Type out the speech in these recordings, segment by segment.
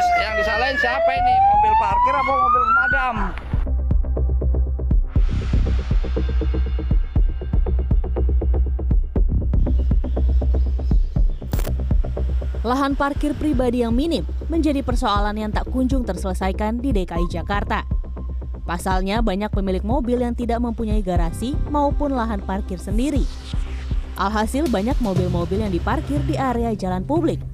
Terus yang disalahin siapa ini? Mobil parkir apa mobil pemadam? Lahan parkir pribadi yang minim menjadi persoalan yang tak kunjung terselesaikan di DKI Jakarta. Pasalnya, banyak pemilik mobil yang tidak mempunyai garasi maupun lahan parkir sendiri. Alhasil, banyak mobil-mobil yang diparkir di area jalan publik.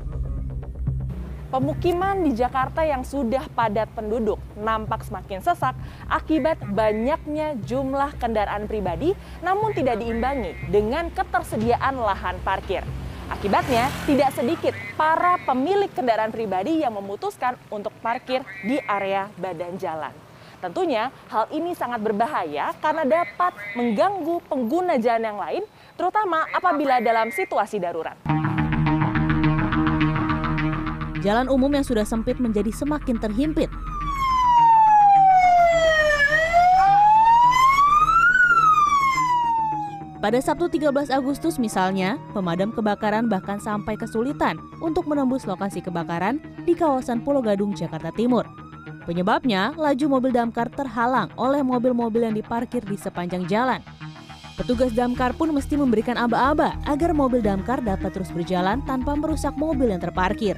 Pemukiman di Jakarta yang sudah padat penduduk nampak semakin sesak akibat banyaknya jumlah kendaraan pribadi namun tidak diimbangi dengan ketersediaan lahan parkir. Akibatnya, tidak sedikit para pemilik kendaraan pribadi yang memutuskan untuk parkir di area badan jalan. Tentunya, hal ini sangat berbahaya karena dapat mengganggu pengguna jalan yang lain, terutama apabila dalam situasi darurat. Jalan umum yang sudah sempit menjadi semakin terhimpit. Pada Sabtu 13 Agustus misalnya, pemadam kebakaran bahkan sampai kesulitan untuk menembus lokasi kebakaran di kawasan Pulau Gadung, Jakarta Timur. Penyebabnya, laju mobil damkar terhalang oleh mobil-mobil yang diparkir di sepanjang jalan. Petugas damkar pun mesti memberikan aba-aba agar mobil damkar dapat terus berjalan tanpa merusak mobil yang terparkir.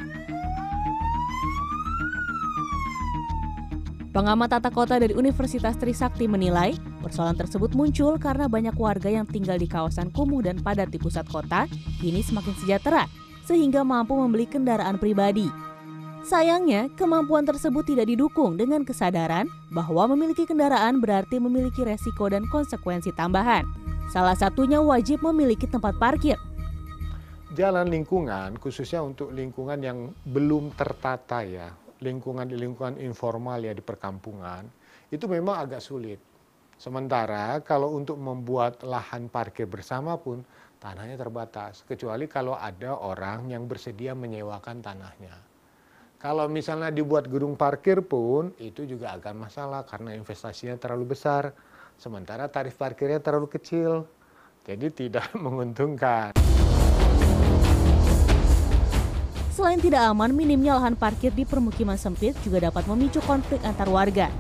Pengamat tata kota dari Universitas Trisakti menilai, persoalan tersebut muncul karena banyak warga yang tinggal di kawasan kumuh dan padat di pusat kota kini semakin sejahtera, sehingga mampu membeli kendaraan pribadi. Sayangnya, kemampuan tersebut tidak didukung dengan kesadaran bahwa memiliki kendaraan berarti memiliki resiko dan konsekuensi tambahan. Salah satunya wajib memiliki tempat parkir. Jalan lingkungan, khususnya untuk lingkungan yang belum tertata ya, lingkungan lingkungan informal ya di perkampungan itu memang agak sulit. Sementara kalau untuk membuat lahan parkir bersama pun tanahnya terbatas kecuali kalau ada orang yang bersedia menyewakan tanahnya. Kalau misalnya dibuat gedung parkir pun itu juga agak masalah karena investasinya terlalu besar sementara tarif parkirnya terlalu kecil. Jadi tidak menguntungkan. Selain tidak aman, minimnya lahan parkir di permukiman sempit juga dapat memicu konflik antar warga.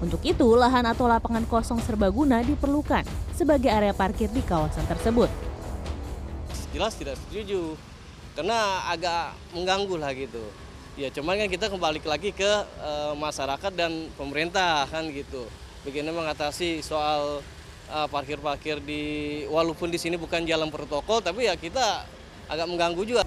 Untuk itu, lahan atau lapangan kosong serbaguna diperlukan sebagai area parkir di kawasan tersebut. Jelas tidak setuju, karena agak mengganggu lah gitu. Ya cuman kan kita kembali lagi ke e, masyarakat dan pemerintah kan gitu. Bagaimana mengatasi soal parkir-parkir di walaupun di sini bukan jalan protokol tapi ya kita agak mengganggu juga.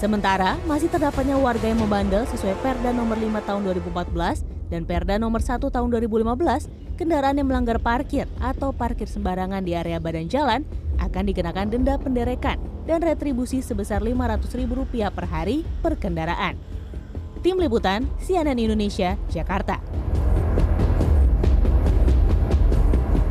Sementara, masih terdapatnya warga yang membandel sesuai Perda nomor 5 tahun 2014 dan Perda nomor 1 tahun 2015, kendaraan yang melanggar parkir atau parkir sembarangan di area badan jalan akan dikenakan denda penderekan dan retribusi sebesar Rp500.000 per hari per kendaraan. Tim Liputan, CNN Indonesia, Jakarta.